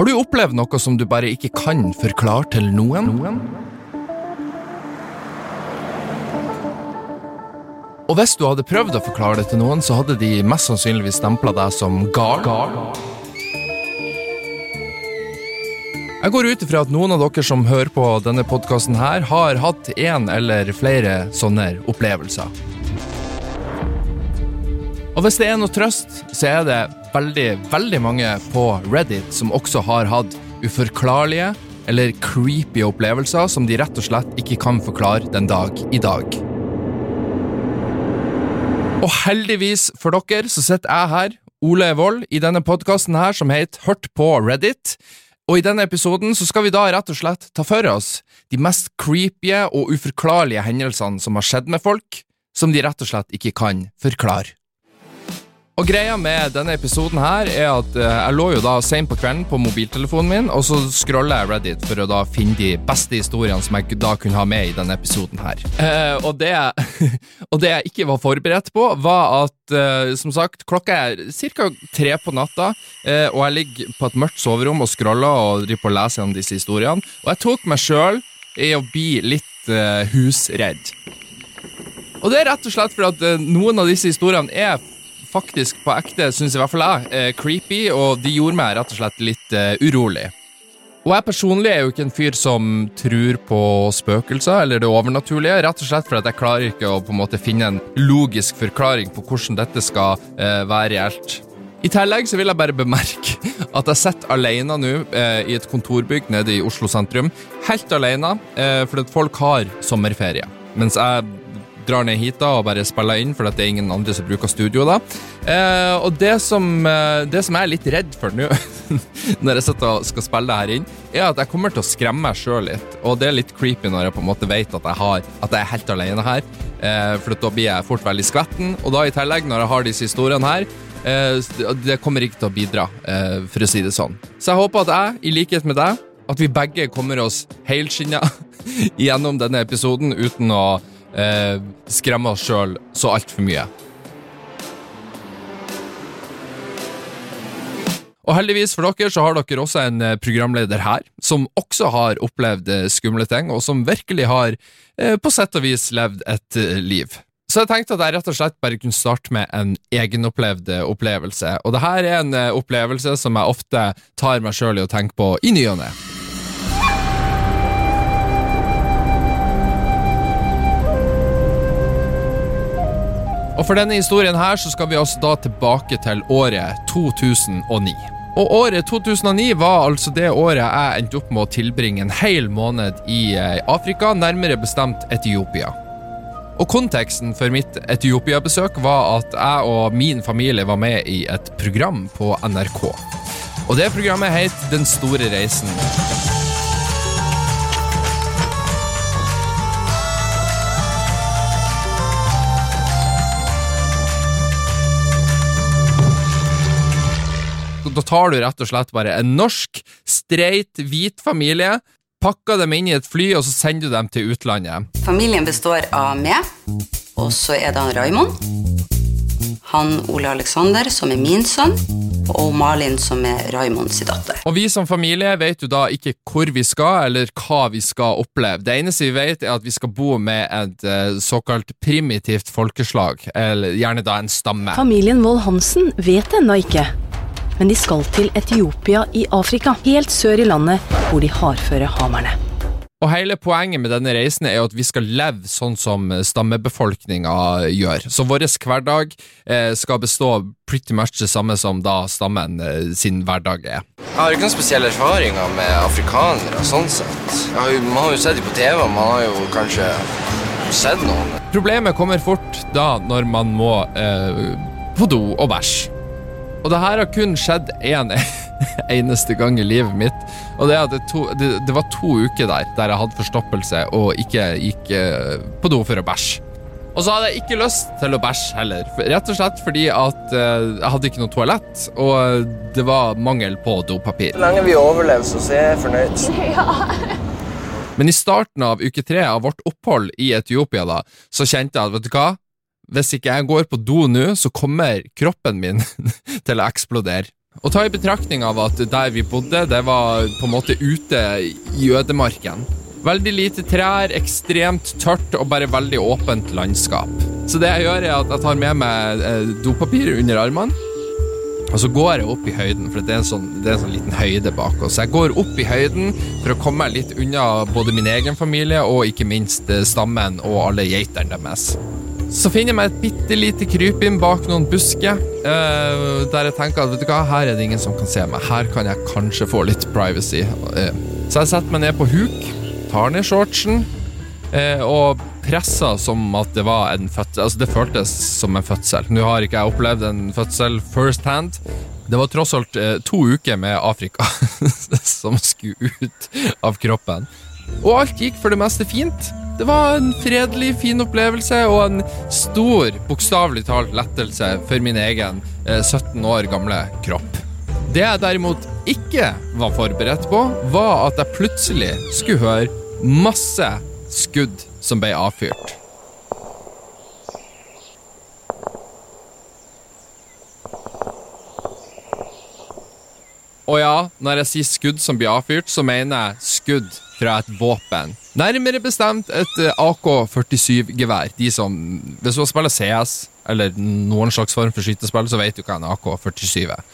Har du opplevd noe som du bare ikke kan forklare til noen? Og hvis du hadde prøvd å forklare det til noen, så hadde de mest sannsynligvis stempla deg som gal. Jeg går ut ifra at noen av dere som hører på denne podkasten her, har hatt en eller flere sånne opplevelser. Og hvis det er noe trøst, så er det veldig, veldig mange på Reddit som også har hatt uforklarlige eller creepy opplevelser som de rett og slett ikke kan forklare den dag i dag. Og heldigvis for dere så sitter jeg her, Ole Wold, i denne podkasten her som heter Hørt på Reddit. Og i denne episoden så skal vi da rett og slett ta for oss de mest creepy og uforklarlige hendelsene som har skjedd med folk, som de rett og slett ikke kan forklare. Og greia med denne episoden her er at eh, jeg lå jo da sent på kvelden på mobiltelefonen min, og så scrolla jeg Reddit for å da finne de beste historiene som jeg da kunne ha med i denne episoden her. Eh, og, det, og, det, jeg ikke var forberedt på, var at eh, som sagt, klokka er ca. tre på natta, eh, og jeg ligger på et mørkt soverom og scroller og driver på å lese gjennom disse historiene, og jeg tok meg sjøl i å bli litt eh, husredd. Og det er rett og slett fordi at eh, noen av disse historiene er faktisk på ekte, syns i hvert fall jeg, eh, creepy, og de gjorde meg rett og slett litt uh, urolig. Og jeg personlig er jo ikke en fyr som tror på spøkelser eller det overnaturlige, rett og slett fordi jeg klarer ikke å på en måte finne en logisk forklaring på hvordan dette skal uh, være reelt. I tillegg så vil jeg bare bemerke at jeg sitter alene nå eh, i et kontorbygg nede i Oslo sentrum. Helt alene, eh, fordi folk har sommerferie. Mens jeg drar ned hit da og bare spiller inn, for det er ingen andre som bruker studio da. Eh, og det som, eh, det som, jeg er litt redd for nå, når jeg sitter og skal spille det her inn, er at jeg kommer til å skremme meg sjøl litt. Og det er litt creepy når jeg på en måte vet at jeg, har, at jeg er helt alene her. Eh, for da blir jeg fort veldig skvetten. Og da i tillegg, når jeg har disse historiene her, eh, det kommer ikke til å bidra, eh, for å si det sånn. Så jeg håper at jeg, i likhet med deg, at vi begge kommer oss helskinna gjennom denne episoden uten å eh, skremme oss sjøl så altfor mye. Og heldigvis for dere så har dere også en eh, programleder her, som også har opplevd eh, skumle ting, og som virkelig har eh, på sett og vis levd et liv. Så jeg tenkte at jeg rett og slett bare kunne starte med en egenopplevd opplevelse. Og det her er en opplevelse som jeg ofte tar meg sjøl i å tenke på i ny og ne. Og For denne historien her så skal vi altså da tilbake til året 2009. Og Året 2009 var altså det året jeg endte opp med å tilbringe en hel måned i eh, Afrika, nærmere bestemt Etiopia. Og Konteksten for mitt Etiopia-besøk var at jeg og min familie var med i et program på NRK. Og det programmet het Den store reisen. Da tar du rett og slett bare en norsk, streit, hvit familie, pakker dem inn i et fly, og så sender du dem til utlandet. Familien består av meg, og så er det han Raymond. Han Ole Alexander, som er min sønn, og Malin, som er Raymonds datter. Og Vi som familie vet jo da ikke hvor vi skal, eller hva vi skal oppleve. Det eneste vi vet, er at vi skal bo med et uh, såkalt primitivt folkeslag, eller gjerne da en stamme. Familien Wold Hansen vet ennå ikke men de skal til Etiopia i Afrika, helt sør i landet hvor de hardføre hamerne. Og Hele poenget med denne reisen er jo at vi skal leve sånn som stammebefolkninga gjør. Så vår hverdag eh, skal bestå pretty much det samme som da stammen eh, sin hverdag er. Jeg har ikke noen spesielle erfaringer med afrikanere. sånn sett. Har jo, man har jo sett dem på TV, og man har jo kanskje sett noen. Problemet kommer fort da når man må eh, på do og bæsje. Og det her har kun skjedd én en, eneste gang i livet mitt. Og det, det, to, det, det, var to uker der der jeg hadde forstoppelse og ikke gikk uh, på do for å bæsje. Og så hadde jeg ikke lyst til å bæsje heller, rett og slett fordi at uh, jeg hadde ikke noe toalett, og det var mangel på dopapir. Så lenge vi overlever, så er jeg fornøyd. Ja. Men i starten av uke tre av vårt opphold i Etiopia, da, så kjente jeg at vet du hva, hvis ikke jeg går på do nå, så kommer kroppen min til å eksplodere. Og ta i betraktning av at der vi bodde, det var på en måte ute i ødemarken. Veldig lite trær, ekstremt tørt og bare veldig åpent landskap. Så det jeg gjør, er at jeg tar med meg eh, dopapir under armene. Og så går jeg opp i høyden, for det er sånn, det er en sånn liten høyde bak oss. Jeg går opp i høyden for å komme meg litt unna både min egen familie og ikke minst eh, stammen og alle geitene deres. Så finner jeg meg et bitte lite krypinn bak noen busker, eh, der jeg tenker at vet du hva, her er det ingen som kan se meg. Her kan jeg kanskje få litt privacy. Eh, så jeg setter meg ned på huk, tar ned shortsen eh, og presser som at det var en fødsel. Altså, det føltes som en fødsel. Nå har ikke jeg opplevd en fødsel first hand. Det var tross alt eh, to uker med Afrika som skulle ut av kroppen. Og alt gikk for det meste fint. Det var en fredelig, fin opplevelse og en stor, bokstavelig talt lettelse for min egen eh, 17 år gamle kropp. Det jeg derimot ikke var forberedt på, var at jeg plutselig skulle høre masse skudd som ble avfyrt. Og ja, når jeg sier skudd som blir avfyrt, så mener jeg skudd fra et våpen. Nærmere bestemt et eh, AK-47-gevær. De som Hvis du spiller CS, eller noen slags form for skytespill, så vet du hva en AK-47 er.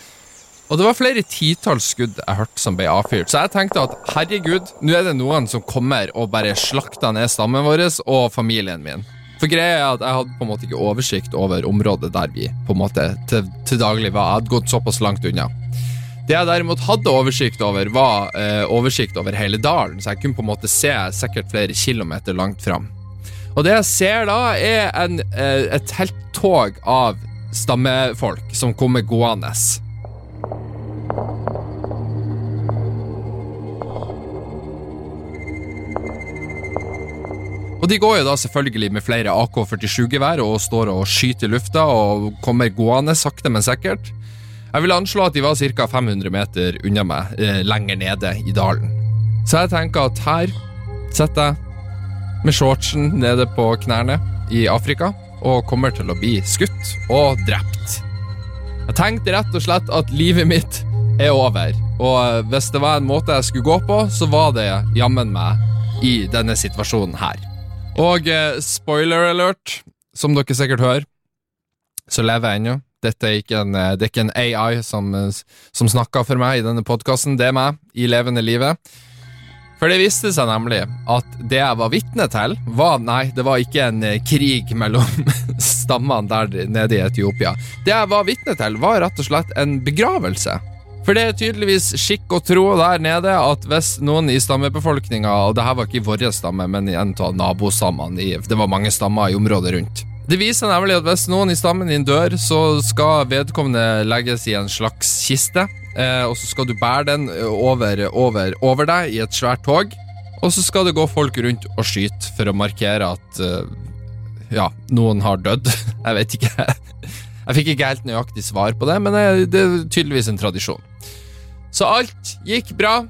Og det var flere titalls skudd jeg hørte som ble avfyrt, så jeg tenkte at herregud, nå er det noen som kommer og bare slakter ned stammen vår og familien min. For greia er at jeg hadde på en måte ikke oversikt over området der vi på en måte til, til daglig var. Jeg hadde gått såpass langt unna. Det jeg derimot hadde oversikt over, var eh, oversikt over hele dalen, så jeg kunne på en måte se sikkert flere kilometer langt fram. Og det jeg ser da, er en, eh, et helt tog av stammefolk som kommer gående. Og de går jo da selvfølgelig med flere AK-47-gevær og står og skyter i lufta og kommer gående sakte, men sikkert. Jeg vil anslå at de var ca. 500 meter unna meg, eh, lenger nede i dalen. Så jeg tenker at her sitter jeg med shortsen nede på knærne i Afrika og kommer til å bli skutt og drept. Jeg tenkte rett og slett at livet mitt er over, og hvis det var en måte jeg skulle gå på, så var det jammen meg i denne situasjonen her. Og eh, spoiler alert, som dere sikkert hører, så lever jeg ennå. Dette er ikke en, eh, det er ikke en AI som, eh, som snakker for meg i denne podkasten, det er meg i levende livet. For det viste seg nemlig at det jeg var vitne til, var Nei, det var ikke en eh, krig mellom stammene der nede i Etiopia. Det jeg var vitne til, var rett og slett en begravelse. For det er tydeligvis skikk og tro der nede at hvis noen i stammebefolkninga, og det her var ikke i vår stamme, men i en av nabostammene, det var mange stammer i området rundt Det viser nemlig at hvis noen i stammen din dør, så skal vedkommende legges i en slags kiste, eh, og så skal du bære den over, over, over deg i et svært tog, og så skal det gå folk rundt og skyte for å markere at eh, ja, noen har dødd. Jeg vet ikke. Jeg fikk ikke helt nøyaktig svar på det, men det er tydeligvis en tradisjon. Så alt gikk bra.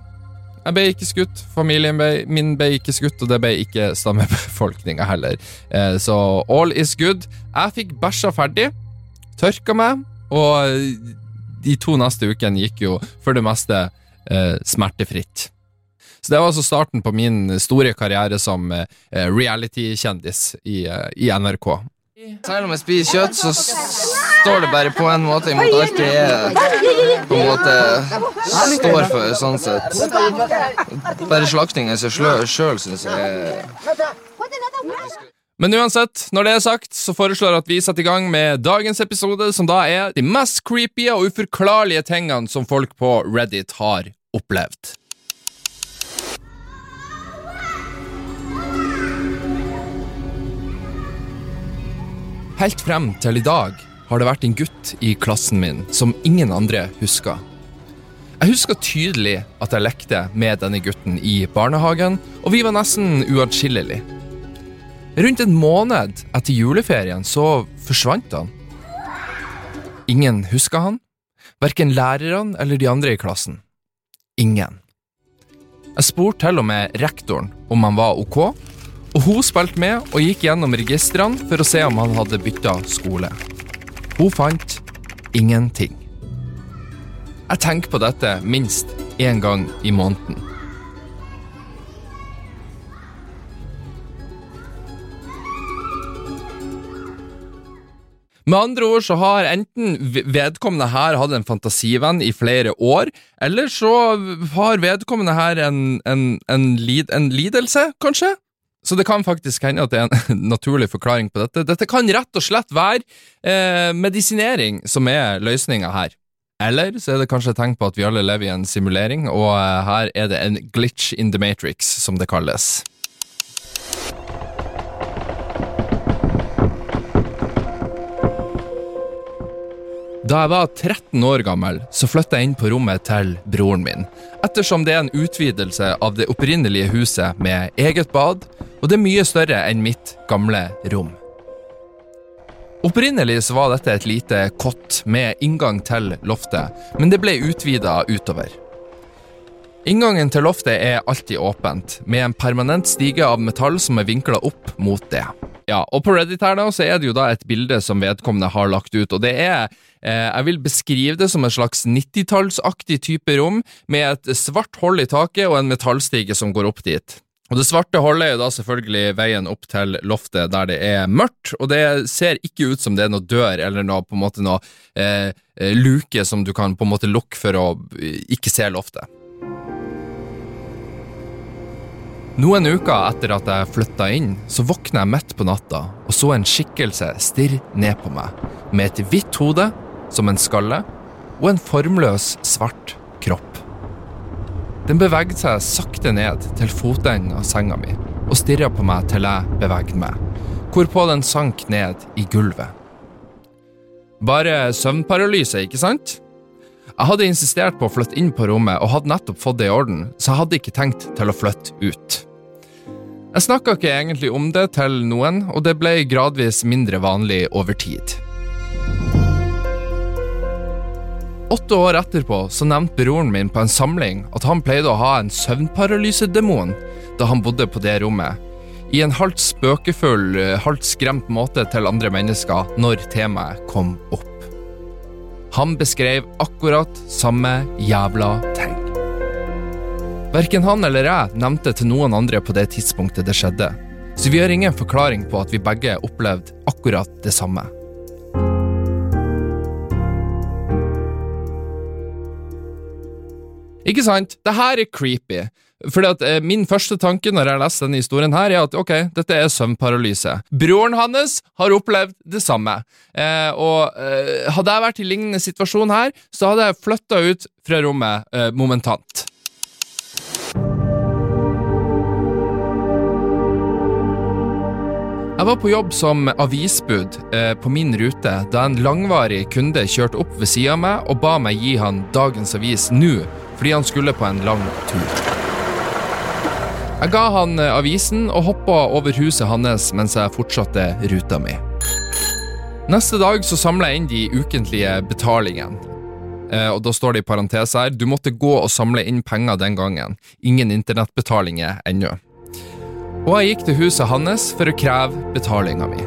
Jeg ble ikke skutt, familien ble, min ble ikke skutt, og det ble ikke stammebefolkninga heller. Eh, så all is good. Jeg fikk bæsja ferdig, tørka meg, og de to neste ukene gikk jo for det meste eh, smertefritt. Så det var altså starten på min store karriere som eh, reality-kjendis i, eh, i NRK. Selv om jeg spiser kjøtt, så står det bare på en måte imot alt det jeg på en måte står for, sånn sett. Bare slakting i seg sjøl syns jeg Men uansett, når det er sagt, så foreslår jeg at vi setter i gang med dagens episode, som da er de mest creepy og uforklarlige tingene som folk på Reddit har opplevd. Helt frem til i dag har det vært en gutt i klassen min som ingen andre husker. Jeg husker tydelig at jeg lekte med denne gutten i barnehagen, og vi var nesten uatskillelige. Rundt en måned etter juleferien så forsvant han. Ingen huska han, verken lærerne eller de andre i klassen. Ingen. Jeg spurte til og med rektoren om han var ok, og hun spilte med og gikk gjennom registrene for å se om han hadde bytta skole. Hun fant ingenting. Jeg tenker på dette minst én gang i måneden. Med andre ord så har enten vedkommende her hatt en fantasivenn i flere år, eller så har vedkommende her en, en, en, lid, en lidelse, kanskje? Så det kan faktisk hende at det er en naturlig forklaring på dette. Dette kan rett og slett være eh, medisinering som er løsninga her. Eller så er det kanskje et tegn på at vi alle lever i en simulering, og eh, her er det en glitch in the matrix, som det kalles. Da jeg var 13 år gammel, så flytta jeg inn på rommet til broren min, ettersom det er en utvidelse av det opprinnelige huset med eget bad, og det er mye større enn mitt gamle rom. Opprinnelig så var dette et lite kott med inngang til loftet, men det ble utvida utover. Inngangen til loftet er alltid åpent, med en permanent stige av metall som er vinkla opp mot det. Ja, og På Reddit her da, så er det jo da et bilde som vedkommende har lagt ut, og det er eh, Jeg vil beskrive det som en slags 90-tallsaktig type rom, med et svart hold i taket og en metallstige som går opp dit. Og Det svarte holdet er da selvfølgelig veien opp til loftet der det er mørkt, og det ser ikke ut som det er noe dør eller noe, på en måte noe eh, luke som du kan på en måte lukke for å ikke se loftet. Noen uker etter at jeg flytta inn, så våkna jeg midt på natta og så en skikkelse stirre ned på meg, med et hvitt hode, som en skalle, og en formløs, svart kropp. Den bevegde seg sakte ned til fotenden av senga mi og stirra på meg til jeg bevegde meg, hvorpå den sank ned i gulvet. Bare søvnparalyse, ikke sant? Jeg hadde insistert på å flytte inn på rommet og hadde nettopp fått det i orden, så jeg hadde ikke tenkt til å flytte ut. Jeg snakka ikke egentlig om det til noen, og det ble gradvis mindre vanlig over tid. Åtte år etterpå så nevnte broren min på en samling at han pleide å ha en søvnparalysedemon da han bodde på det rommet, i en halvt spøkefull, halvt skremt måte til andre mennesker når temaet kom opp. Han beskrev akkurat samme jævla ting. Verken han eller jeg nevnte til noen andre på det tidspunktet det skjedde, så vi har ingen forklaring på at vi begge opplevde akkurat det samme. Ikke sant? Det her er creepy. Fordi at eh, Min første tanke når jeg leser denne historien, her er at ok, dette er søvnparalyse. Broren hans har opplevd det samme. Eh, og eh, Hadde jeg vært i lignende situasjon her, så hadde jeg flytta ut fra rommet eh, momentant. Jeg var på jobb som avisbud eh, på min rute da en langvarig kunde kjørte opp ved sida av meg og ba meg gi han dagens avis nå, fordi han skulle på en lang tur. Jeg ga han eh, avisen og hoppa over huset hans mens jeg fortsatte ruta mi. Neste dag så samla jeg inn de ukentlige betalingene. Eh, og da står det i parentes her du måtte gå og samle inn penger den gangen. Ingen internettbetalinger ennå. Og jeg gikk til huset hans for å kreve betalinga mi.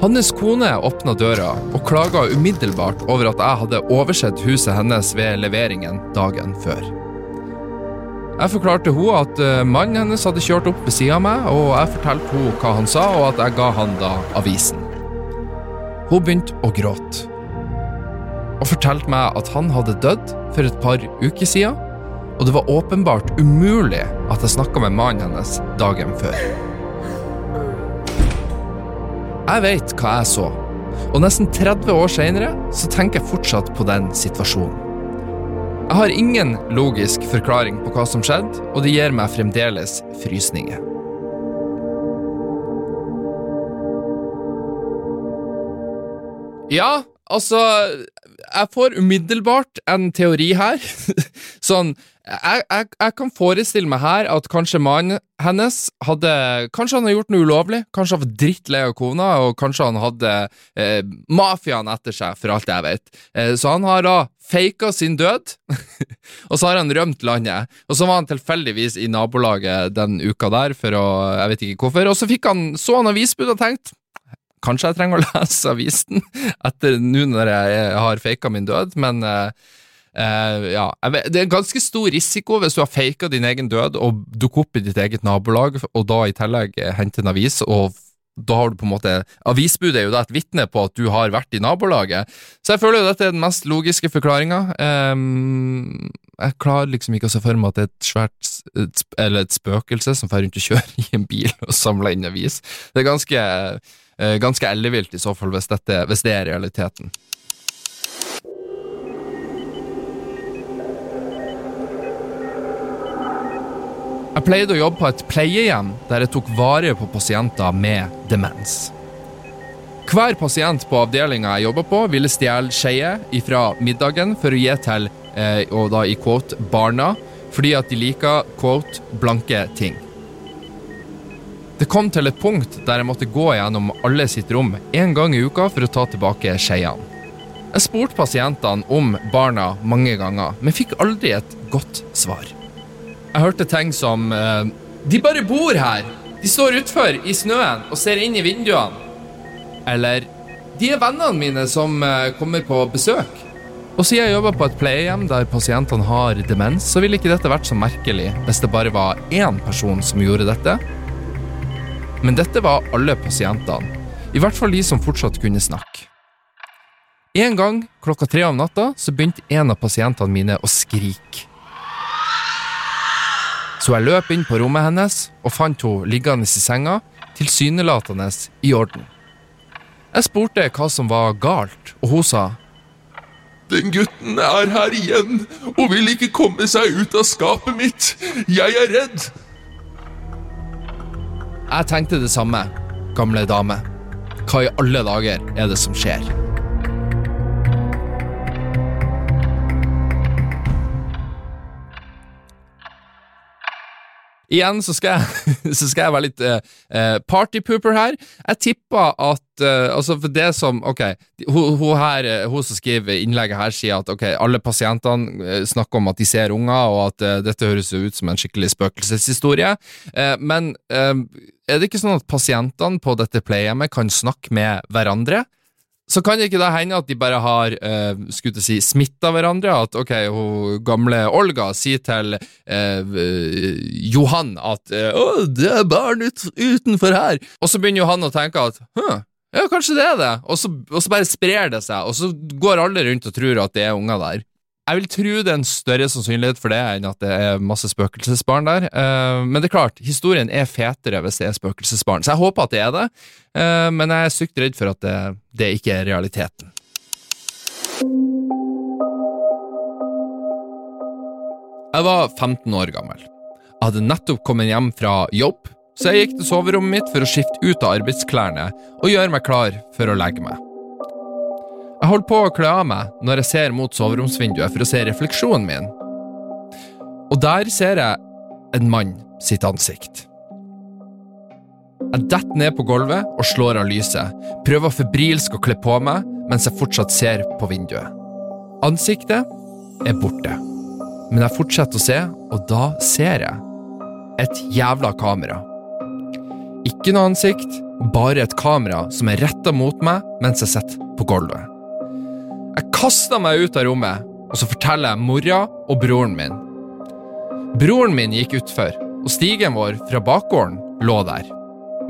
Hans kone åpna døra og klaga umiddelbart over at jeg hadde oversett huset hennes ved leveringen dagen før. Jeg forklarte henne at uh, mannen hennes hadde kjørt opp ved sida av meg, og jeg fortalte henne hva han sa, og at jeg ga han da avisen. Hun begynte å gråte, og fortalte meg at han hadde dødd for et par uker siden, og det var åpenbart umulig at jeg snakka med mannen hennes dagen før. Jeg veit hva jeg så, og nesten 30 år seinere tenker jeg fortsatt på den situasjonen. Jeg har ingen logisk forklaring på hva som skjedde, og det gir meg fremdeles frysninger. Ja, altså Jeg får umiddelbart en teori her. sånn jeg, jeg, jeg, kan forestille meg her at kanskje mannen hennes hadde Kanskje han har gjort noe ulovlig, kanskje han var drittlei av kona, og kanskje han hadde eh, mafiaen etter seg, for alt jeg vet. Eh, så han har da faka sin død, og så har han rømt landet. Og så var han tilfeldigvis i nabolaget den uka der, for å Jeg vet ikke hvorfor. Og så fikk han, så han avisbud og tenkt kanskje jeg trenger å lese avisen etter nå når jeg har faka min død, men eh, eh, ja, Det er en ganske stor risiko hvis du har faka din egen død og dukker opp i ditt eget nabolag, og da i tillegg eh, henter en avis og da har du på en måte Avisbudet er jo da et vitne på at du har vært i nabolaget. Så jeg føler jo dette er den mest logiske forklaringa. Um, jeg klarer liksom ikke å se for meg at det er et svært et, Eller et spøkelse som får rundt og kjører i en bil og samler inn avis. Det er ganske, uh, ganske ellevilt i så fall, hvis, dette, hvis det er realiteten. Jeg pleide å jobbe på et pleiehjem der jeg tok vare på pasienter med demens. Hver pasient på avdelinga jeg jobba på, ville stjele skeier fra middagen for å gi til, eh, og da i quote, barna, fordi at de liker quote, blanke ting. Det kom til et punkt der jeg måtte gå gjennom alle sitt rom én gang i uka for å ta tilbake skeiene. Jeg spurte pasientene om barna mange ganger, men fikk aldri et godt svar. Jeg hørte ting som eh, De bare bor her! De står utfor i snøen og ser inn i vinduene. Eller De er vennene mine som eh, kommer på besøk. Og siden jeg jobber på et pleiehjem der pasientene har demens, så ville ikke dette vært så merkelig hvis det bare var én person som gjorde dette. Men dette var alle pasientene. I hvert fall de som fortsatt kunne snakke. En gang klokka tre om natta så begynte en av pasientene mine å skrike. Så jeg løp inn på rommet hennes og fant henne liggende i senga, tilsynelatende i orden. Jeg spurte hva som var galt, og hun sa Den gutten er her igjen og vil ikke komme seg ut av skapet mitt. Jeg er redd. Jeg tenkte det samme, gamle dame. Hva i alle dager er det som skjer? Igjen så skal jeg, så skal jeg være litt uh, partypooper her. Jeg tipper at uh, Altså, for det som Ok, hun, hun, her, hun som skriver innlegget her, sier at ok, alle pasientene snakker om at de ser unger, og at uh, dette høres ut som en skikkelig spøkelseshistorie. men er det ikke sånn at pasientene på dette pleiehjemmet kan snakke med hverandre? Så kan det ikke da hende at de bare har eh, skulle si, smitta hverandre? At ok, hun gamle Olga sier til eh, Johan at eh, 'Å, det er barn ut, utenfor her', og så begynner Johan å tenke at ja, kanskje det er det, og så, og så bare sprer det seg, og så går alle rundt og tror at det er unger der. Jeg vil tro det er en større sannsynlighet for det enn at det er masse spøkelsesbarn der. Uh, men det er klart, historien er fetere hvis det er spøkelsesbarn, så jeg håper at det er det. Uh, men jeg er sykt redd for at det, det ikke er realiteten. Jeg var 15 år gammel. Jeg hadde nettopp kommet hjem fra jobb, så jeg gikk til soverommet mitt for å skifte ut av arbeidsklærne og gjøre meg klar for å legge meg. Jeg holder på å kle av meg når jeg ser mot soveromsvinduet for å se refleksjonen min. Og der ser jeg en mann sitt ansikt. Jeg detter ned på gulvet og slår av lyset, prøver febrilsk å kle på meg mens jeg fortsatt ser på vinduet. Ansiktet er borte, men jeg fortsetter å se, og da ser jeg et jævla kamera. Ikke noe ansikt, bare et kamera som er retta mot meg mens jeg sitter på gulvet. Jeg kasta meg ut av rommet, og så forteller jeg mora og broren min. Broren min gikk utfor, og stigen vår fra bakgården lå der.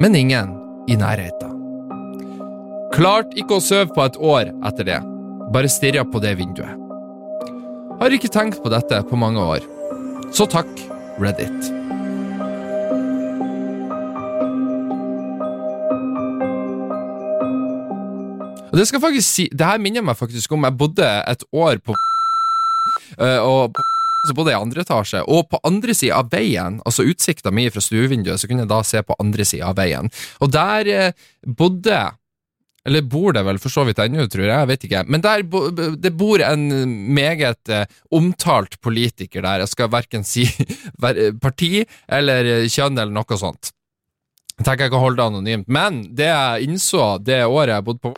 Men ingen i nærheten. Klart ikke å sove på et år etter det. Bare stirra på det vinduet. Har ikke tenkt på dette på mange år. Så takk, Reddit. Og det skal faktisk si Det her minner meg faktisk om jeg bodde et år på uh, Og på, så bodde jeg i andre etasje, og på andre sida av veien, altså utsikta mi fra stuevinduet, så kunne jeg da se på andre sida av veien. Og der uh, bodde eller bor det vel for så vidt ennå, tror jeg, jeg vet ikke. Men der bo, det bor en meget uh, omtalt politiker der. Jeg skal verken si parti eller kjønn eller noe sånt. Jeg tenker jeg kan holde det anonymt. Men det jeg innså det året jeg bodde på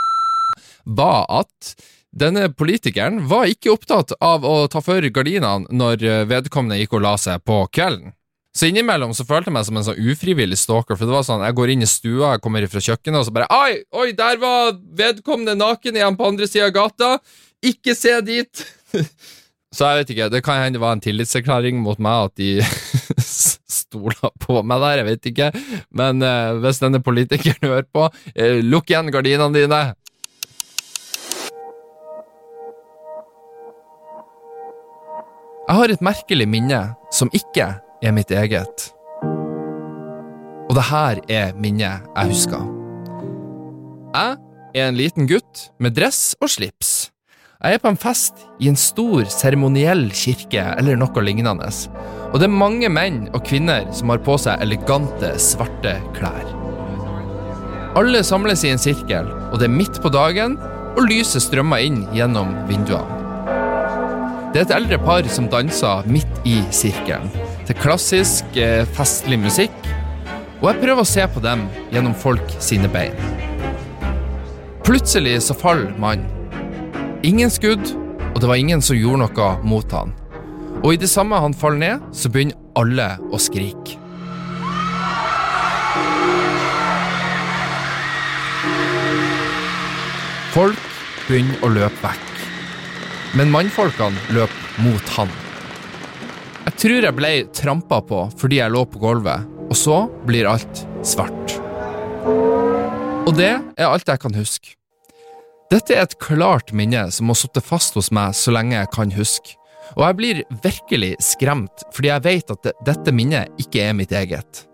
var at denne politikeren var ikke opptatt av å ta for gardinene når vedkommende gikk og la seg på kvelden. Så innimellom så følte jeg meg som en sånn ufrivillig stalker, for det var sånn, jeg går inn i stua, jeg kommer fra kjøkkenet, og så bare Oi, oi, der var vedkommende naken igjen på andre sida av gata! Ikke se dit! Så jeg vet ikke, det kan hende det var en tillitserklæring mot meg at de stoler på meg der, jeg vet ikke. Men eh, hvis denne politikeren hører på, eh, lukk igjen gardinene dine! Jeg har et merkelig minne som ikke er mitt eget. Og det her er minnet jeg husker. Jeg er en liten gutt med dress og slips. Jeg er på en fest i en stor seremoniell kirke eller noe lignende, og det er mange menn og kvinner som har på seg elegante, svarte klær. Alle samles i en sirkel, og det er midt på dagen, og lyset strømmer inn gjennom vinduene. Det er et eldre par som danser midt i sirkelen, til klassisk, eh, festlig musikk, og jeg prøver å se på dem gjennom folk sine bein. Plutselig så faller mannen. Ingen skudd, og det var ingen som gjorde noe mot han. Og i det samme han faller ned, så begynner alle å skrike. Folk begynner å løpe vekk. Men mannfolkene løp mot han. Jeg tror jeg ble trampa på fordi jeg lå på gulvet, og så blir alt svart. Og det er alt jeg kan huske. Dette er et klart minne som har sittet fast hos meg så lenge jeg kan huske. Og jeg blir virkelig skremt fordi jeg vet at dette minnet ikke er mitt eget.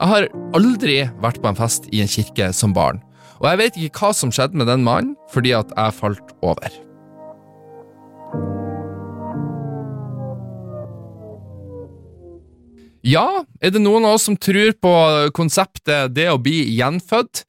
Jeg har aldri vært på en fest i en kirke som barn, og jeg vet ikke hva som skjedde med den mannen fordi at jeg falt over. Ja, er det noen av oss som tror på konseptet det å bli gjenfødt?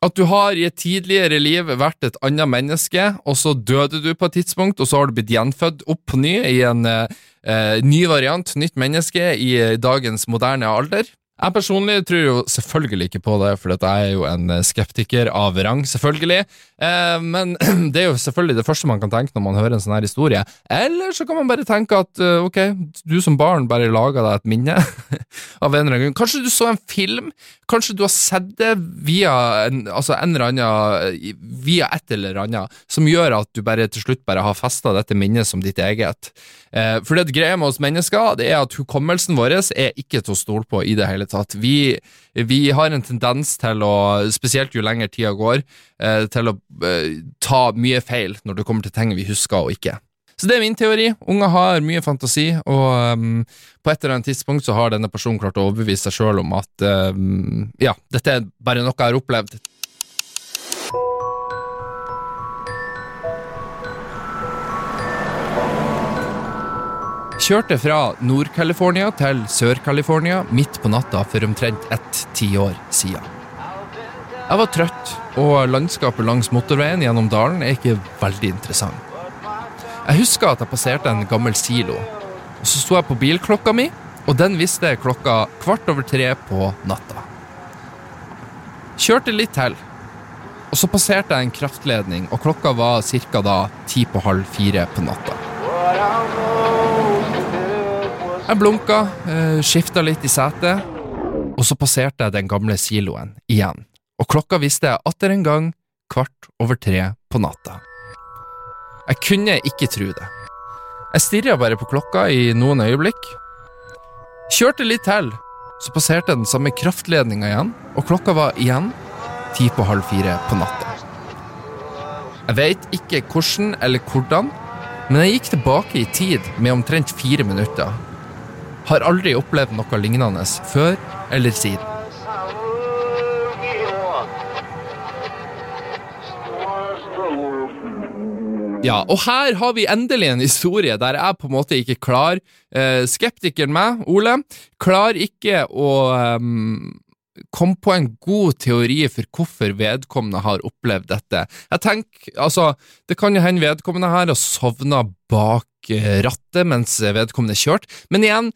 At du har i et tidligere liv vært et annet menneske, og så døde du på et tidspunkt, og så har du blitt gjenfødt opp på ny i en eh, ny variant, nytt menneske, i dagens moderne alder. Jeg personlig tror jo selvfølgelig ikke på det, for jeg er jo en skeptiker av rang, selvfølgelig. Eh, men det er jo selvfølgelig det første man kan tenke når man hører en sånn her historie. Eller så kan man bare tenke at eh, ok, du som barn bare laga deg et minne av en eller annen grunn. Kanskje du så en film? Kanskje du har sett det via en, altså en eller annen, via et eller annet, som gjør at du bare til slutt bare har festa dette minnet som ditt eget. Eh, for det greia med oss mennesker det er at hukommelsen vår er ikke til å stole på i det hele tatt. Vi, vi har en tendens til å, spesielt jo lenger tida går, eh, til å eh, ta mye feil når det kommer til ting vi husker og ikke. Så det er min teori. Unger har mye fantasi, og um, på et eller annet tidspunkt så har denne personen klart å overbevise seg sjøl om at um, ja, dette er bare noe jeg har opplevd. Kjørte fra Nord-California til Sør-California midt på natta for omtrent ett tiår siden. Jeg var trøtt, og landskapet langs motorveien gjennom dalen er ikke veldig interessant. Jeg husker at jeg passerte en gammel silo, og så sto jeg på bilklokka mi, og den viste klokka kvart over tre på natta. Kjørte litt til, og så passerte jeg en kraftledning, og klokka var ca. da ti på halv fire på natta. Jeg blunka, eh, skifta litt i setet, og så passerte jeg den gamle siloen igjen. Og klokka viste jeg atter en gang kvart over tre på natta. Jeg kunne ikke tro det. Jeg stirra bare på klokka i noen øyeblikk. Kjørte litt til, så passerte jeg den samme kraftledninga igjen, og klokka var igjen ti på halv fire på natta. Jeg veit ikke hvordan eller hvordan, men jeg gikk tilbake i tid med omtrent fire minutter. Har aldri opplevd noe lignende før eller siden. Ja, og her har vi endelig en historie der jeg på en måte ikke klar eh, Skeptikeren meg, Ole, klarer ikke å um, komme på en god teori for hvorfor vedkommende har opplevd dette. Jeg tenker, altså, Det kan jo hende vedkommende her har sovna bak rattet mens vedkommende kjørt, men igjen,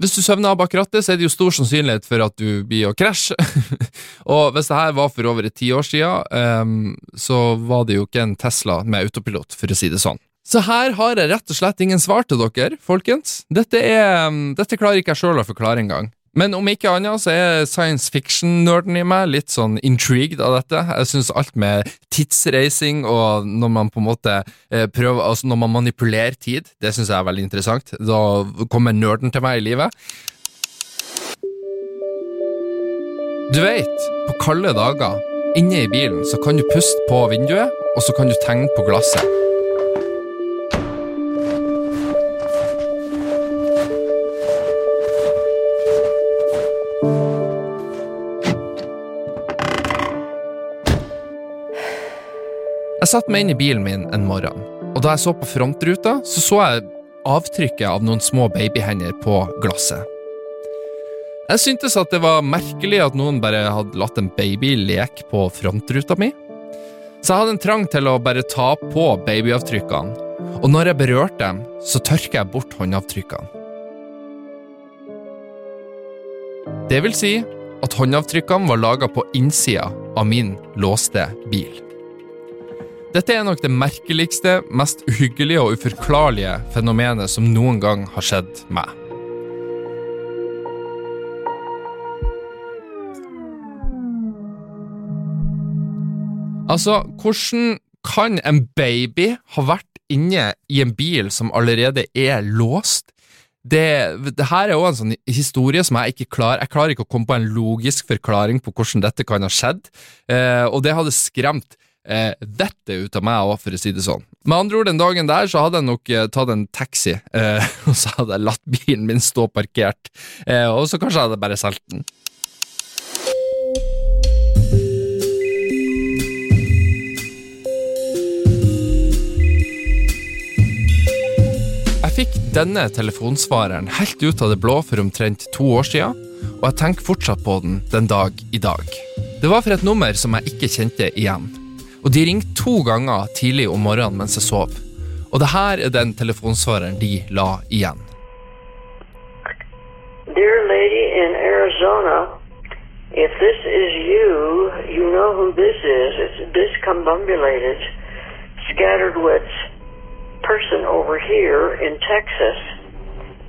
hvis du søvner av bak rattet, så er det jo stor sannsynlighet for at du blir å krasje. og hvis det her var for over et ti år siden, um, så var det jo ikke en Tesla med autopilot, for å si det sånn. Så her har jeg rett og slett ingen svar til dere, folkens. Dette, er, um, dette klarer ikke jeg sjøl å forklare engang. Men om ikke annet så er science fiction-nerden i meg litt sånn intrigued av dette. Jeg syns alt med tidsreising og når man på en måte eh, prøver Altså når man manipulerer tid, det syns jeg er veldig interessant. Da kommer nerden til meg i livet. Du vet, på kalde dager, inne i bilen, så kan du puste på vinduet, og så kan du tegne på glasset. Jeg satte meg inn i bilen min en morgen, og da jeg så på frontruta, så så jeg avtrykket av noen små babyhender på glasset. Jeg syntes at det var merkelig at noen bare hadde latt en baby leke på frontruta mi. Så jeg hadde en trang til å bare ta på babyavtrykkene, og når jeg berørte dem, så tørker jeg bort håndavtrykkene. Det vil si at håndavtrykkene var laga på innsida av min låste bil. Dette er nok det merkeligste, mest uhyggelige og uforklarlige fenomenet som noen gang har skjedd meg. Altså, hvordan kan en baby ha vært inne i en bil som allerede er låst? Det, det her er jo en sånn historie som jeg ikke klarer Jeg klarer ikke å komme på en logisk forklaring på hvordan dette kan ha skjedd, eh, og det hadde skremt eh, vettet ut av meg òg, for å si det sånn. Med andre ord, den dagen der så hadde jeg nok eh, tatt en taxi, eh, og så hadde jeg latt bilen min stå parkert, eh, og så kanskje hadde jeg bare solgt den. Jeg fikk denne telefonsvareren helt ut av det blå for omtrent to år siden, og jeg tenker fortsatt på den den dag i dag. Det var for et nummer som jeg ikke kjente igjen, og de ringte to ganger tidlig om morgenen mens jeg sov. Og det her er den telefonsvareren de la igjen. Dear lady in Arizona, if this is you, you know who this is. It's discombobulated, scattered wits person over here in Texas.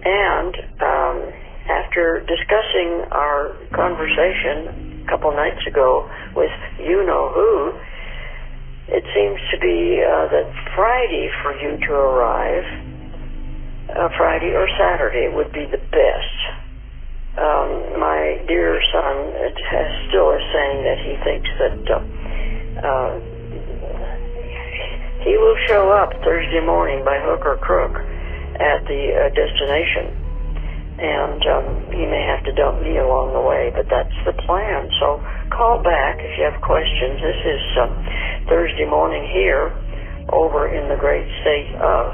And um, after discussing our conversation a couple nights ago with you know who, it seems to be uh, that Friday for you to arrive, uh, Friday or Saturday would be the best. Um, my dear son has, still is saying that he thinks that uh, uh, he will show up Thursday morning by hook or crook at the uh, destination. And um, he may have to dump me along the way, but that's the plan. So call back if you have questions. This is uh, Thursday morning here over in the great state of.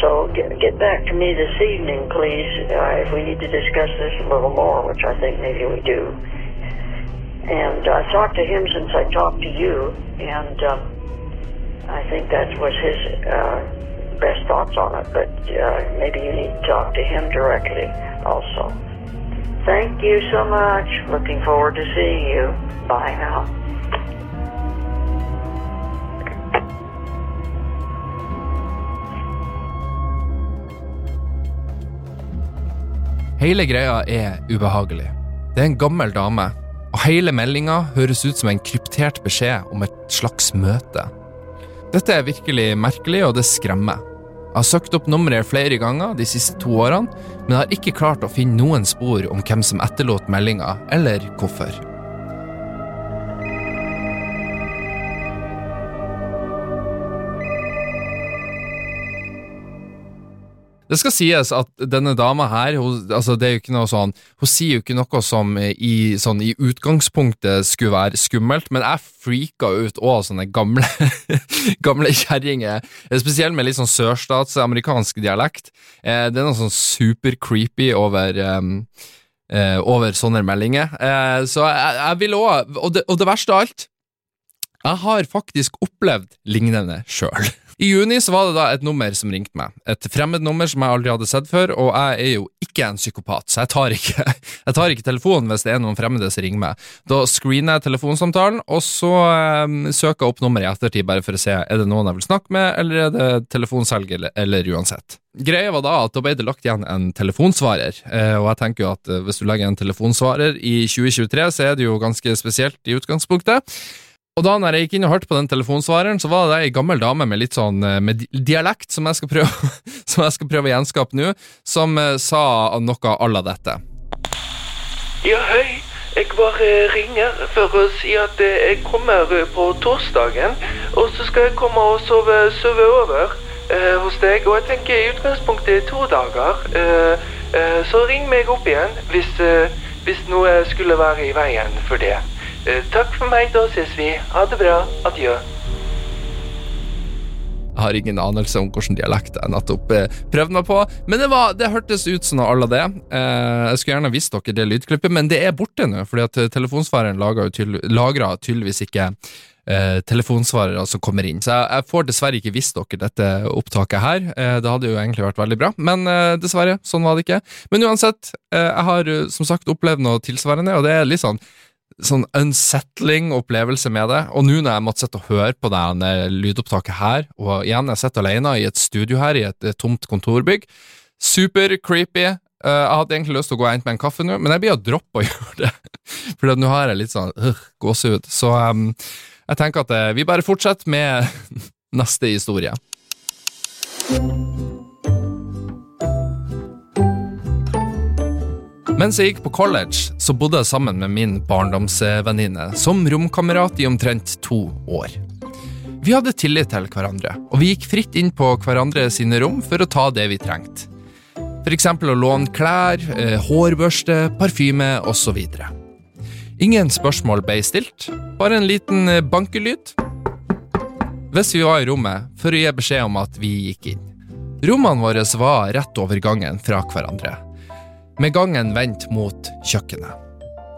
So get, get back to me this evening, please, uh, if we need to discuss this a little more, which I think maybe we do. And I talked to him since I talked to you, and um, I think that was his uh, best thoughts on it. But uh, maybe you need to talk to him directly also. Thank you so much. Looking forward to seeing you. Bye now. Hele greia er ubehagelig. Det er en gammel dame, og hele meldinga høres ut som en kryptert beskjed om et slags møte. Dette er virkelig merkelig, og det skremmer. Jeg har søkt opp nummeret flere ganger de siste to årene, men har ikke klart å finne noen spor om hvem som etterlot meldinga, eller hvorfor. Det skal sies at denne dama her, hun, altså det er jo ikke noe sånn Hun sier jo ikke noe som i, sånn, i utgangspunktet skulle være skummelt, men jeg freaka ut òg sånne gamle gamle kjerringer, spesielt med litt sånn sørstatsamerikansk dialekt. Eh, det er noe sånn super creepy over um, over sånne meldinger. Eh, så jeg, jeg vil òg og, og det verste av alt Jeg har faktisk opplevd lignende sjøl. I juni så var det da et nummer som ringte meg. Et fremmed nummer som jeg aldri hadde sett før, og jeg er jo ikke en psykopat, så jeg tar ikke, jeg tar ikke telefonen hvis det er noen fremmede som ringer meg. Da screener jeg telefonsamtalen, og så um, søker jeg opp nummeret i ettertid, bare for å se er det noen jeg vil snakke med, eller er det telefonselger, eller, eller uansett. Greia var da at da ble det lagt igjen en telefonsvarer, eh, og jeg tenker jo at eh, hvis du legger en telefonsvarer i 2023, så er det jo ganske spesielt i utgangspunktet. Og da når jeg gikk inn og hørte på den telefonsvareren, så var det ei gammel dame med litt sånn eh, med dialekt, som jeg skal prøve, som jeg skal prøve å gjenskape nå, som eh, sa noe à la dette. Ja, hei. Jeg bare ringer for å si at eh, jeg kommer eh, på torsdagen. Og så skal jeg komme og sove, sove over eh, hos deg. Og jeg tenker i utgangspunktet to dager. Eh, eh, så ring meg opp igjen hvis, eh, hvis noe skulle være i veien for det. Eh, takk for meg, da ses vi. Ha det bra. Adjø. Jeg har ingen anelse om hvilken dialekt jeg nettopp eh, prøvde meg på, men det, var, det hørtes ut som noe à det. Eh, jeg skulle gjerne visst dere det lydklippet, men det er borte nå, fordi at telefonsvareren lager tydeligvis ikke eh, telefonsvarere som kommer inn. Så jeg, får dessverre ikke visst dere dette opptaket her. Det hadde jo egentlig vært veldig bra, men dessverre, sånn var det ikke. Men uansett, jeg har som sagt opplevd noe tilsvarende, og det er litt sånn sånn unsettling opplevelse med det. Og nå når jeg måtte sitte og høre på det lydopptaket her, og igjen, jeg sitter alene i et studio her, i et, et tomt kontorbygg, super creepy. Uh, jeg hadde egentlig lyst til å gå og hente meg en kaffe nå, men jeg blir å droppe å gjøre det. For nå har jeg litt sånn øh, gåsehud. Så um, jeg tenker at uh, vi bare fortsetter med neste historie. Mens jeg gikk på college, så bodde jeg sammen med min barndomsvenninne som romkamerat i omtrent to år. Vi hadde tillit til hverandre, og vi gikk fritt inn på hverandre sine rom for å ta det vi trengte. Eksempel å låne klær, eh, hårbørste, parfyme osv. Ingen spørsmål ble stilt, bare en liten eh, bankelyd. Hvis vi var i rommet, for å gi beskjed om at vi gikk inn. Rommene våre var rett over gangen fra hverandre med gangen vendt mot kjøkkenet.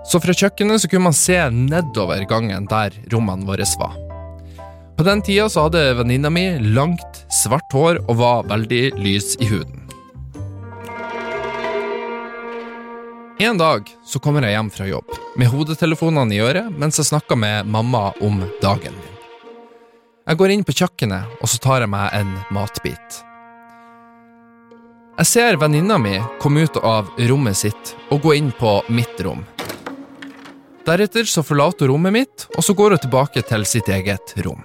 Så fra kjøkkenet så kunne man se nedover gangen der rommene våre var. På den tida så hadde venninna mi langt, svart hår og var veldig lys i huden. En dag så kommer jeg hjem fra jobb med hodetelefonene i øret mens jeg snakker med mamma om dagen min. Jeg går inn på kjøkkenet og så tar jeg meg en matbit. Jeg ser venninna mi komme ut av rommet sitt og gå inn på mitt rom. Deretter så forlater hun rommet mitt, og så går hun tilbake til sitt eget rom.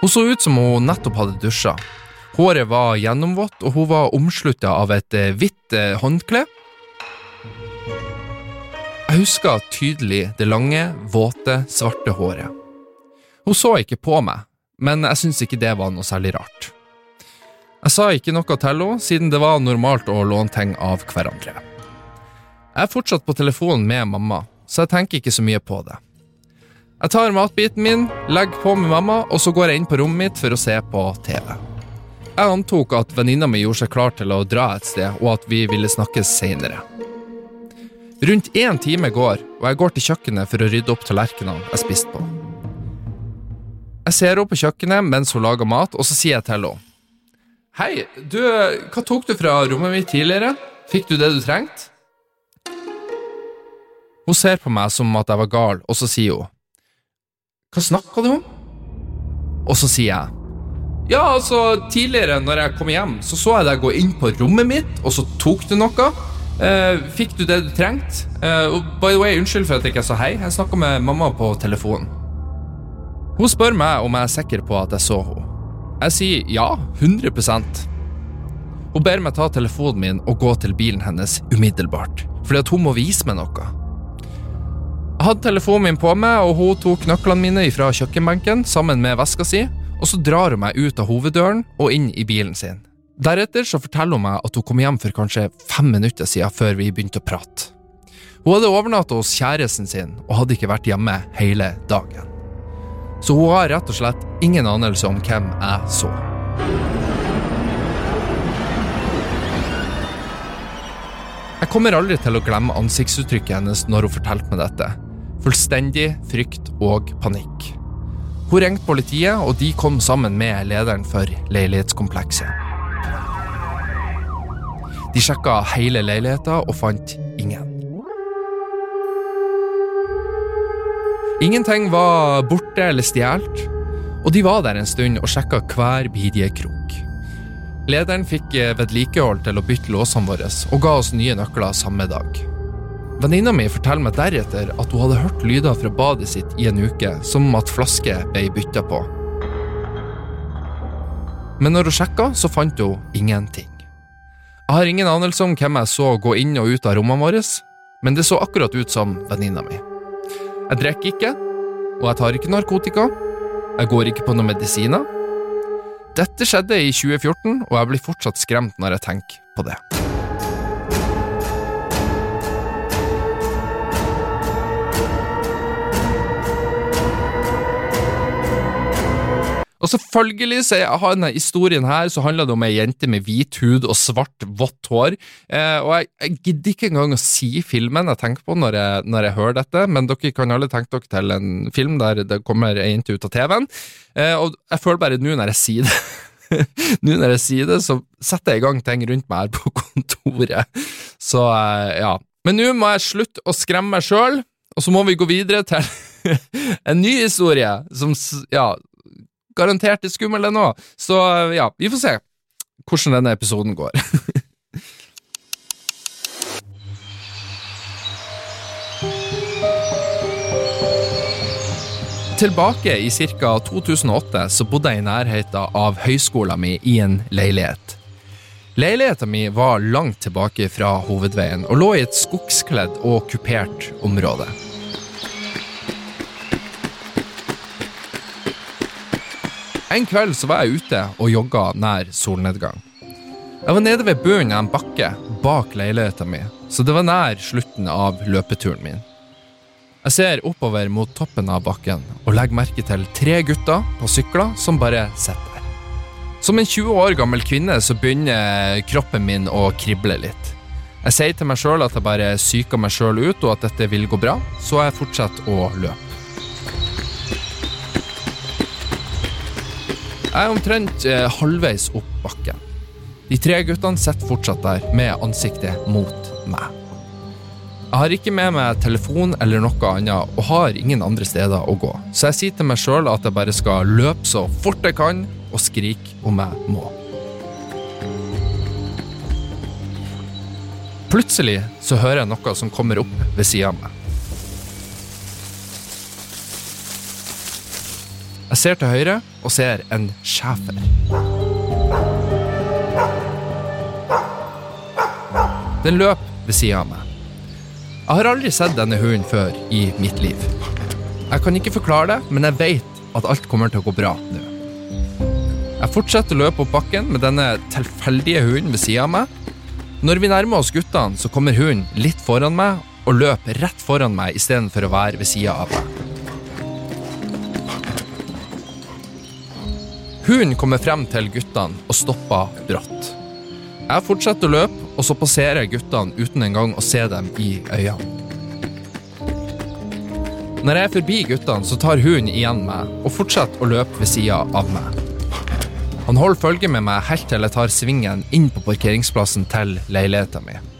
Hun så ut som hun nettopp hadde dusja. Håret var gjennomvått, og hun var omslutta av et eh, hvitt eh, håndkle. Jeg husker tydelig det lange, våte, svarte håret. Hun så ikke på meg, men jeg syntes ikke det var noe særlig rart. Jeg sa ikke noe til henne, siden det var normalt å låne ting av hverandre. Jeg er fortsatt på telefonen med mamma, så jeg tenker ikke så mye på det. Jeg tar matbiten min, legger på med mamma, og så går jeg inn på rommet mitt for å se på TV. Jeg antok at venninna mi gjorde seg klar til å dra et sted, og at vi ville snakkes seinere. Rundt én time går, og jeg går til kjøkkenet for å rydde opp tallerkenene jeg spiste på. Jeg ser henne på kjøkkenet mens hun lager mat, og så sier jeg til henne Hei, du, hva tok du fra rommet mitt tidligere? Fikk du det du trengte? Hun ser på meg som at jeg var gal, og så sier hun Hva snakka du om? Og så sier jeg Ja, altså, tidligere når jeg kom hjem, så så jeg deg gå inn på rommet mitt, og så tok du noe. Eh, fikk du det du trengte? Eh, by the way, unnskyld for at jeg ikke sa hei, jeg snakka med mamma på telefonen. Hun spør meg om jeg er sikker på at jeg så henne. Jeg sier ja, 100% Hun ber meg ta telefonen min og gå til bilen hennes umiddelbart, fordi at hun må vise meg noe. Jeg hadde telefonen min på meg, og hun tok nøklene mine fra kjøkkenbenken sammen med veska si, og så drar hun meg ut av hoveddøren og inn i bilen sin. Deretter så forteller hun meg at hun kom hjem for kanskje fem minutter siden før vi begynte å prate. Hun hadde overnatta hos kjæresten sin og hadde ikke vært hjemme hele dagen. Så hun har rett og slett ingen anelse om hvem jeg så. Jeg kommer aldri til å glemme ansiktsuttrykket hennes når hun fortalte meg dette. Fullstendig frykt og panikk. Hun ringte politiet, og de kom sammen med lederen for leilighetskomplekset. De sjekka hele leiligheta og fant ingen. Ingenting var borte eller stjålet, og de var der en stund og sjekka hver bidige krok. Lederen fikk eh, vedlikehold til å bytte låsene våre og ga oss nye nøkler samme dag. Venninna mi forteller meg deretter at hun hadde hørt lyder fra badet sitt i en uke, som at flasker ble bytta på. Men når hun sjekka, så fant hun ingenting. Jeg har ingen anelse om hvem jeg så gå inn og ut av rommene våre, men det så akkurat ut som venninna mi. Jeg drikker ikke, og jeg tar ikke narkotika. Jeg går ikke på noen medisiner. Dette skjedde i 2014, og jeg blir fortsatt skremt når jeg tenker på det. Og selvfølgelig, så har denne historien her, så handler det om ei jente med hvit hud og svart, vått hår. Eh, og jeg, jeg gidder ikke engang å si filmen jeg tenker på når jeg, når jeg hører dette, men dere kan alle tenke dere til en film der det kommer ei jente ut av TV-en. Eh, og jeg føler bare nå når jeg sier det Nå når jeg sier det, så setter jeg i gang ting rundt meg her på kontoret. Så eh, ja. Men nå må jeg slutte å skremme meg sjøl, og så må vi gå videre til en ny historie som ja, garantert er skummel, den òg. Så ja, vi får se hvordan denne episoden går. Tilbake i ca. 2008 så bodde jeg i nærheten av høyskolen min i en leilighet. Leiligheten min var langt tilbake fra hovedveien og lå i et skogskledd og kupert område. En kveld så var jeg ute og jogga nær solnedgang. Jeg var nede ved bunnen av en bakke bak leiligheten min, så det var nær slutten av løpeturen min. Jeg ser oppover mot toppen av bakken og legger merke til tre gutter på sykler som bare sitter der. Som en 20 år gammel kvinne så begynner kroppen min å krible litt. Jeg sier til meg sjøl at jeg bare psyker meg sjøl ut, og at dette vil gå bra, så jeg fortsetter å løpe. Jeg er omtrent eh, halvveis opp bakken. De tre guttene sitter fortsatt der med ansiktet mot meg. Jeg har ikke med meg telefon eller noe annet, og har ingen andre steder å gå, så jeg sier til meg sjøl at jeg bare skal løpe så fort jeg kan, og skrike om jeg må. Plutselig så hører jeg noe som kommer opp ved sida av meg. Jeg ser til høyre og ser en schæfer. Den løp ved sida av meg. Jeg har aldri sett denne hunden før i mitt liv. Jeg kan ikke forklare det, men jeg vet at alt kommer til å gå bra nå. Jeg fortsetter å løpe opp bakken med denne tilfeldige hunden ved sida av meg. Når vi nærmer oss guttene, så kommer hunden litt foran meg og løper rett foran meg istedenfor å være ved sida av meg. Hunden kommer frem til guttene og stopper brått. Jeg fortsetter å løpe, og så passerer jeg guttene uten engang å se dem i øynene. Når jeg er forbi guttene, så tar hunden igjen meg og fortsetter å løpe ved sida av meg. Han holder følge med meg helt til jeg tar svingen inn på parkeringsplassen til leiligheten min.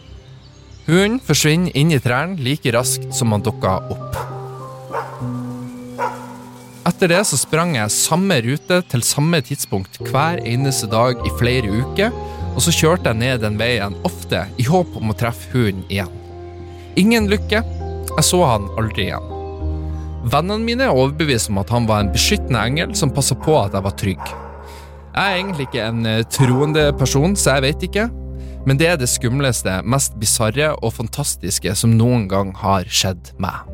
Hunden forsvinner inn i trærne like raskt som han dukker opp. Etter det så sprang jeg samme rute til samme tidspunkt hver eneste dag i flere uker, og så kjørte jeg ned den veien ofte i håp om å treffe hunden igjen. Ingen lykke, jeg så han aldri igjen. Vennene mine er overbevist om at han var en beskyttende engel som passa på at jeg var trygg. Jeg er egentlig ikke en eh, troende person, så jeg vet ikke, men det er det skumleste, mest bisarre og fantastiske som noen gang har skjedd meg.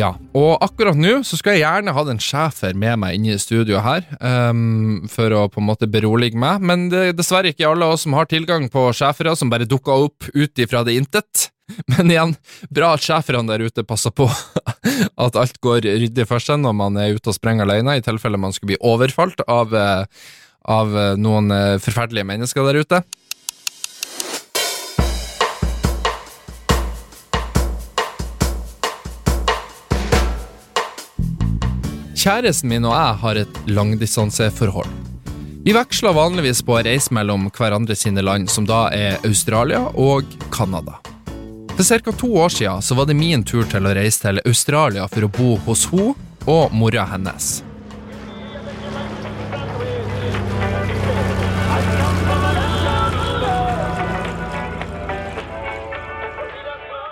Ja, og akkurat nå så skal jeg gjerne ha en schæfer med meg inne i studio her, um, for å på en måte berolige meg, men det er dessverre ikke alle oss som har tilgang på schæfere som bare dukker opp ut ifra det intet. Men igjen, bra at schæferne der ute passer på at alt går ryddig for seg når man er ute og sprenger alene, i tilfelle man skulle bli overfalt av, eh, av eh, noen eh, forferdelige mennesker der ute. Kjæresten min og jeg har et langdistanseforhold. Vi veksler vanligvis på å reise mellom hverandre sine land, som da er Australia og Canada. For ca. to år siden så var det min tur til å reise til Australia for å bo hos hun og mora hennes.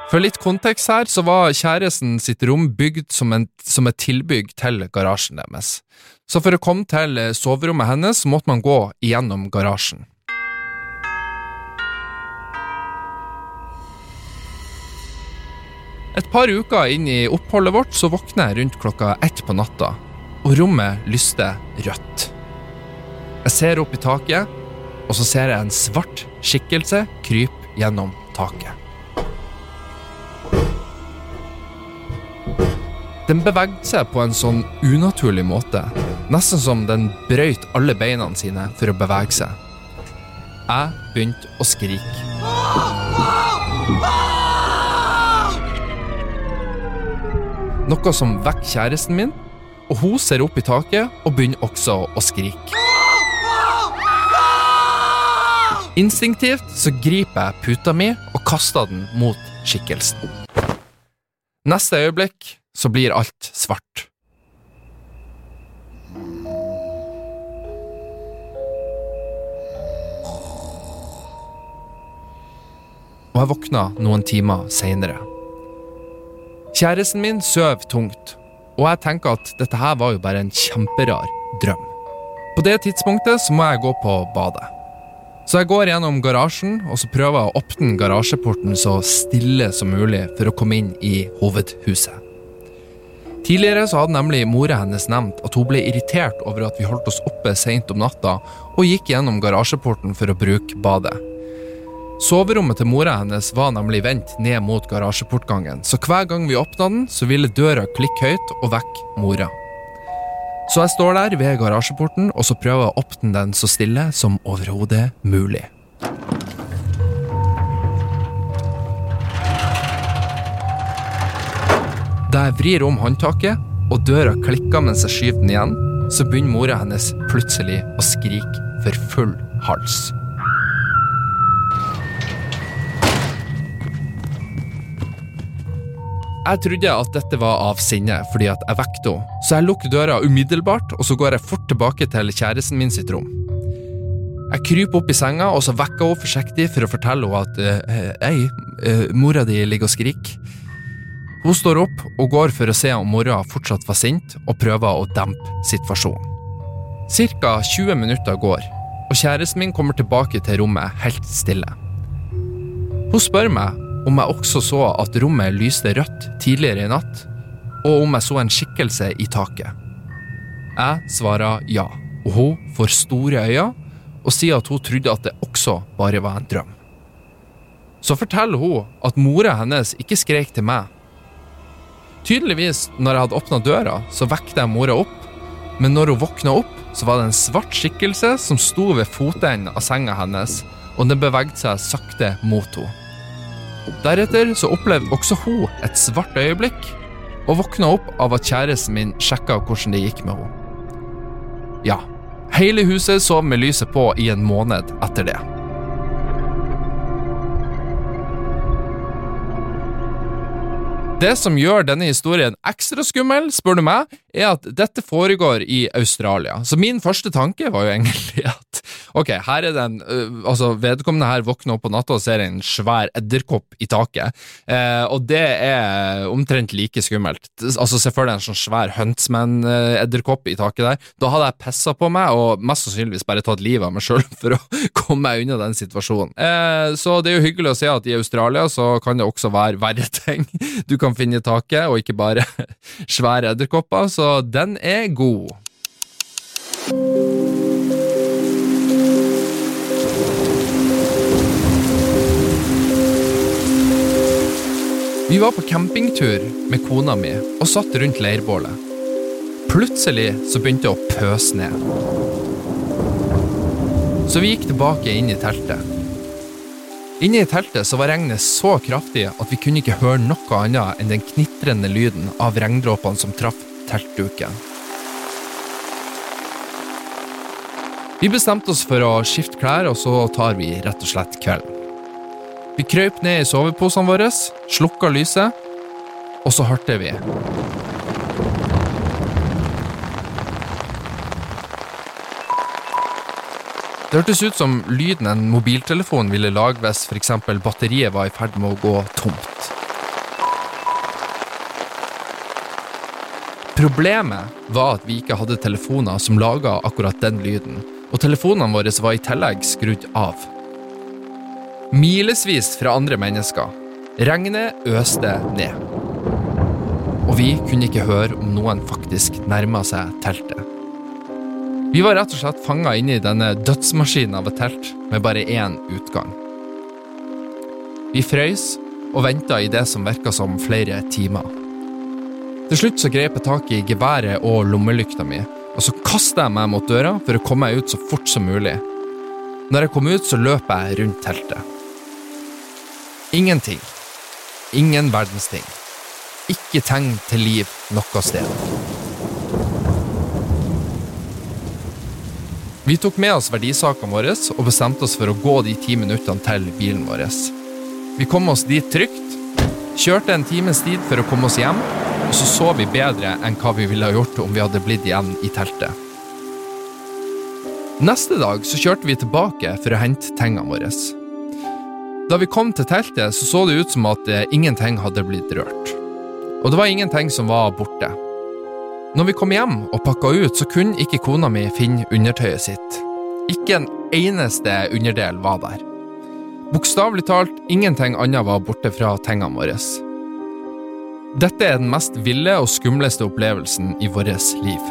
For litt kontekst her, så var kjæresten sitt rom bygd som, en, som et tilbygg til garasjen deres. Så for å komme til soverommet hennes, så måtte man gå igjennom garasjen. Et par uker inn i oppholdet vårt så våkner jeg rundt klokka ett på natta, og rommet lyste rødt. Jeg ser opp i taket, og så ser jeg en svart skikkelse krype gjennom taket. Den bevegde seg på en sånn unaturlig måte, nesten som den brøyt alle beina sine for å bevege seg. Jeg begynte å skrike. Noe som vekker kjæresten min, og hun ser opp i taket og begynner også å skrike. Instinktivt så griper jeg puta mi og kaster den mot skikkelsen. Neste øyeblikk så blir alt svart. Og jeg våkna noen timer seinere. Kjæresten min søv tungt, og jeg tenker at dette her var jo bare en kjemperar drøm. På det tidspunktet så må jeg gå på badet. Så jeg går gjennom garasjen og så prøver jeg å åpne garasjeporten så stille som mulig for å komme inn i hovedhuset. Tidligere så hadde nemlig mora hennes nevnt at hun ble irritert over at vi holdt oss oppe seint om natta og gikk gjennom garasjeporten for å bruke badet. Soverommet til mora hennes var nemlig vendt ned mot garasjeportgangen, så hver gang vi åpna den, så ville døra klikke høyt og vekke mora. Så jeg står der ved garasjeporten og så prøver jeg å åpne den så stille som overhodet mulig. Da jeg vrir om håndtaket og døra klikker mens jeg skyver den igjen, så begynner mora hennes plutselig å skrike for full hals. Jeg trodde at dette var av sinne fordi at jeg vekket henne, så jeg lukker døra umiddelbart, og så går jeg fort tilbake til kjæresten min sitt rom. Jeg kryper opp i senga, og så vekker hun forsiktig for å fortelle henne at «Ei, eh, mora di ligger og skriker. Hun står opp og går for å se om mora fortsatt var sint, og prøver å dempe situasjonen. Cirka 20 minutter går, og kjæresten min kommer tilbake til rommet helt stille. Hun spør meg om jeg også så at rommet lyste rødt tidligere i natt, og om jeg så en skikkelse i taket. Jeg svarer ja, og hun får store øyne og sier at hun trodde at det også bare var en drøm. Så forteller hun at mora hennes ikke skrek til meg. Tydeligvis, når jeg hadde åpna døra, så vekket jeg mora opp, men når hun våkna opp, så var det en svart skikkelse som sto ved fotenden av senga hennes, og den bevegde seg sakte mot henne. Deretter så opplevde også hun et svart øyeblikk, og våkna opp av at kjæresten min sjekka hvordan det gikk med henne. Ja, hele huset sov med lyset på i en måned etter det. Det som gjør denne historien ekstra skummel, spør du meg, er at dette foregår i Australia. Så min første tanke var jo egentlig at ok, her er den, uh, altså Vedkommende her våkner opp på natta og ser en svær edderkopp i taket, eh, og det er omtrent like skummelt. Altså Se for deg en sånn svær Huntsman-edderkopp i taket der. Da hadde jeg pissa på meg og mest sannsynligvis bare tatt livet av meg sjøl for å komme meg unna den situasjonen. Eh, så det er jo hyggelig å se at i Australia så kan det også være verre ting. Du kan finne i taket, og ikke bare svære edderkopper, så den er god. Vi var på campingtur med kona mi og satt rundt leirbålet. Plutselig så begynte det å pøse ned. Så vi gikk tilbake inn i teltet. Inne i teltet så var regnet så kraftig at vi kunne ikke høre noe annet enn den knitrende lyden av regndråpene som traff teltduken. Vi bestemte oss for å skifte klær, og så tar vi rett og slett kvelden. Vi krøp ned i soveposene våre, slukka lyset, og så hørte vi. Det hørtes ut som lyden en mobiltelefon ville lage hvis f.eks. batteriet var i ferd med å gå tomt. Problemet var at vi ikke hadde telefoner som laga akkurat den lyden, og telefonene våre var i tillegg skrudd av. Milevis fra andre mennesker. Regnet øste ned. Og vi kunne ikke høre om noen faktisk nærma seg teltet. Vi var rett og slett fanga inne i denne dødsmaskinen av et telt med bare én utgang. Vi frøys og venta i det som virka som flere timer. Til slutt så grep jeg tak i geværet og lommelykta mi, og så kasta jeg meg mot døra for å komme meg ut så fort som mulig. Når jeg kom ut, så løp jeg rundt teltet. Ingenting. Ingen verdens ting. Ikke tegn til liv noe sted. Vi tok med oss verdisakene våre og bestemte oss for å gå de ti minuttene til bilen vår. Vi kom oss dit trygt, kjørte en times tid for å komme oss hjem, og så så vi bedre enn hva vi ville ha gjort om vi hadde blitt igjen i teltet. Neste dag så kjørte vi tilbake for å hente tingene våre. Da vi kom til teltet, så så det ut som at eh, ingenting hadde blitt rørt. Og det var ingenting som var borte. Når vi kom hjem og pakka ut, så kunne ikke kona mi finne undertøyet sitt. Ikke en eneste underdel var der. Bokstavelig talt ingenting annet var borte fra tingene våre. Dette er den mest ville og skumleste opplevelsen i vårt liv.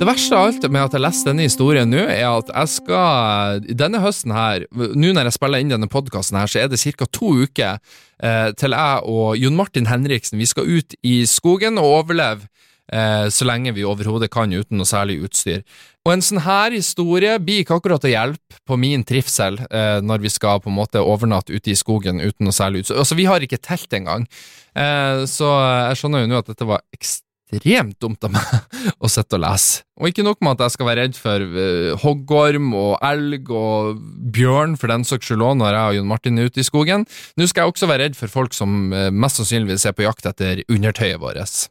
Det verste av alt med at jeg leser denne historien nå, er at jeg skal Denne høsten her, nå når jeg spiller inn denne podkasten her, så er det ca. to uker eh, til jeg og Jon Martin Henriksen vi skal ut i skogen og overleve eh, så lenge vi overhodet kan uten noe særlig utstyr. Og en sånn her historie blir ikke akkurat til hjelp på min trivsel eh, når vi skal på en måte overnatte ute i skogen uten noe særlig utstyr. Altså, vi har ikke telt engang, eh, så jeg skjønner jo nå at dette var ekstremt ekstremt dumt av meg å sitte og lese. Og ikke nok med at jeg skal være redd for uh, hoggorm og elg og bjørn for den saks skyld òg når jeg og Jon Martin er ute i skogen. Nå skal jeg også være redd for folk som uh, mest sannsynligvis er på jakt etter undertøyet vårt.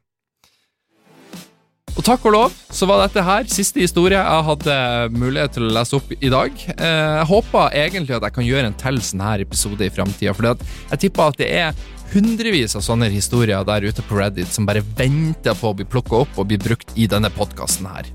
Og takk og lov så var dette her siste historie jeg hadde mulighet til å lese opp i dag. Eh, jeg håper egentlig at jeg kan gjøre en til sånn her episode i framtida, for jeg tipper at det er hundrevis av sånne historier der ute på Reddit som bare venter på å bli plukka opp og bli brukt i denne podkasten her.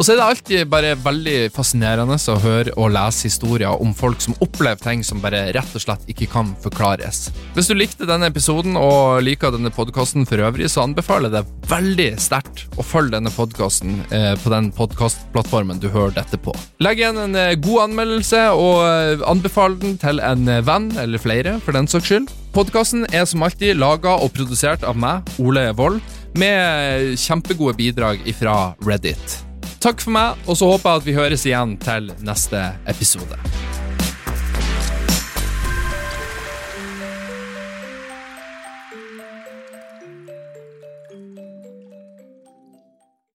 Og så er det alltid bare veldig fascinerende å høre og lese historier om folk som opplever ting som bare rett og slett ikke kan forklares. Hvis du likte denne episoden og liker denne podkasten for øvrig, så anbefaler jeg deg veldig sterkt å følge denne podkasten eh, på den podkastplattformen du hører dette på. Legg igjen en eh, god anmeldelse og eh, anbefal den til en venn eller flere, for den saks skyld. Podkasten er som alltid laga og produsert av meg, Ole Wold, med kjempegode bidrag fra Reddit. Takk for meg, og så håper jeg at vi høres igjen til neste episode.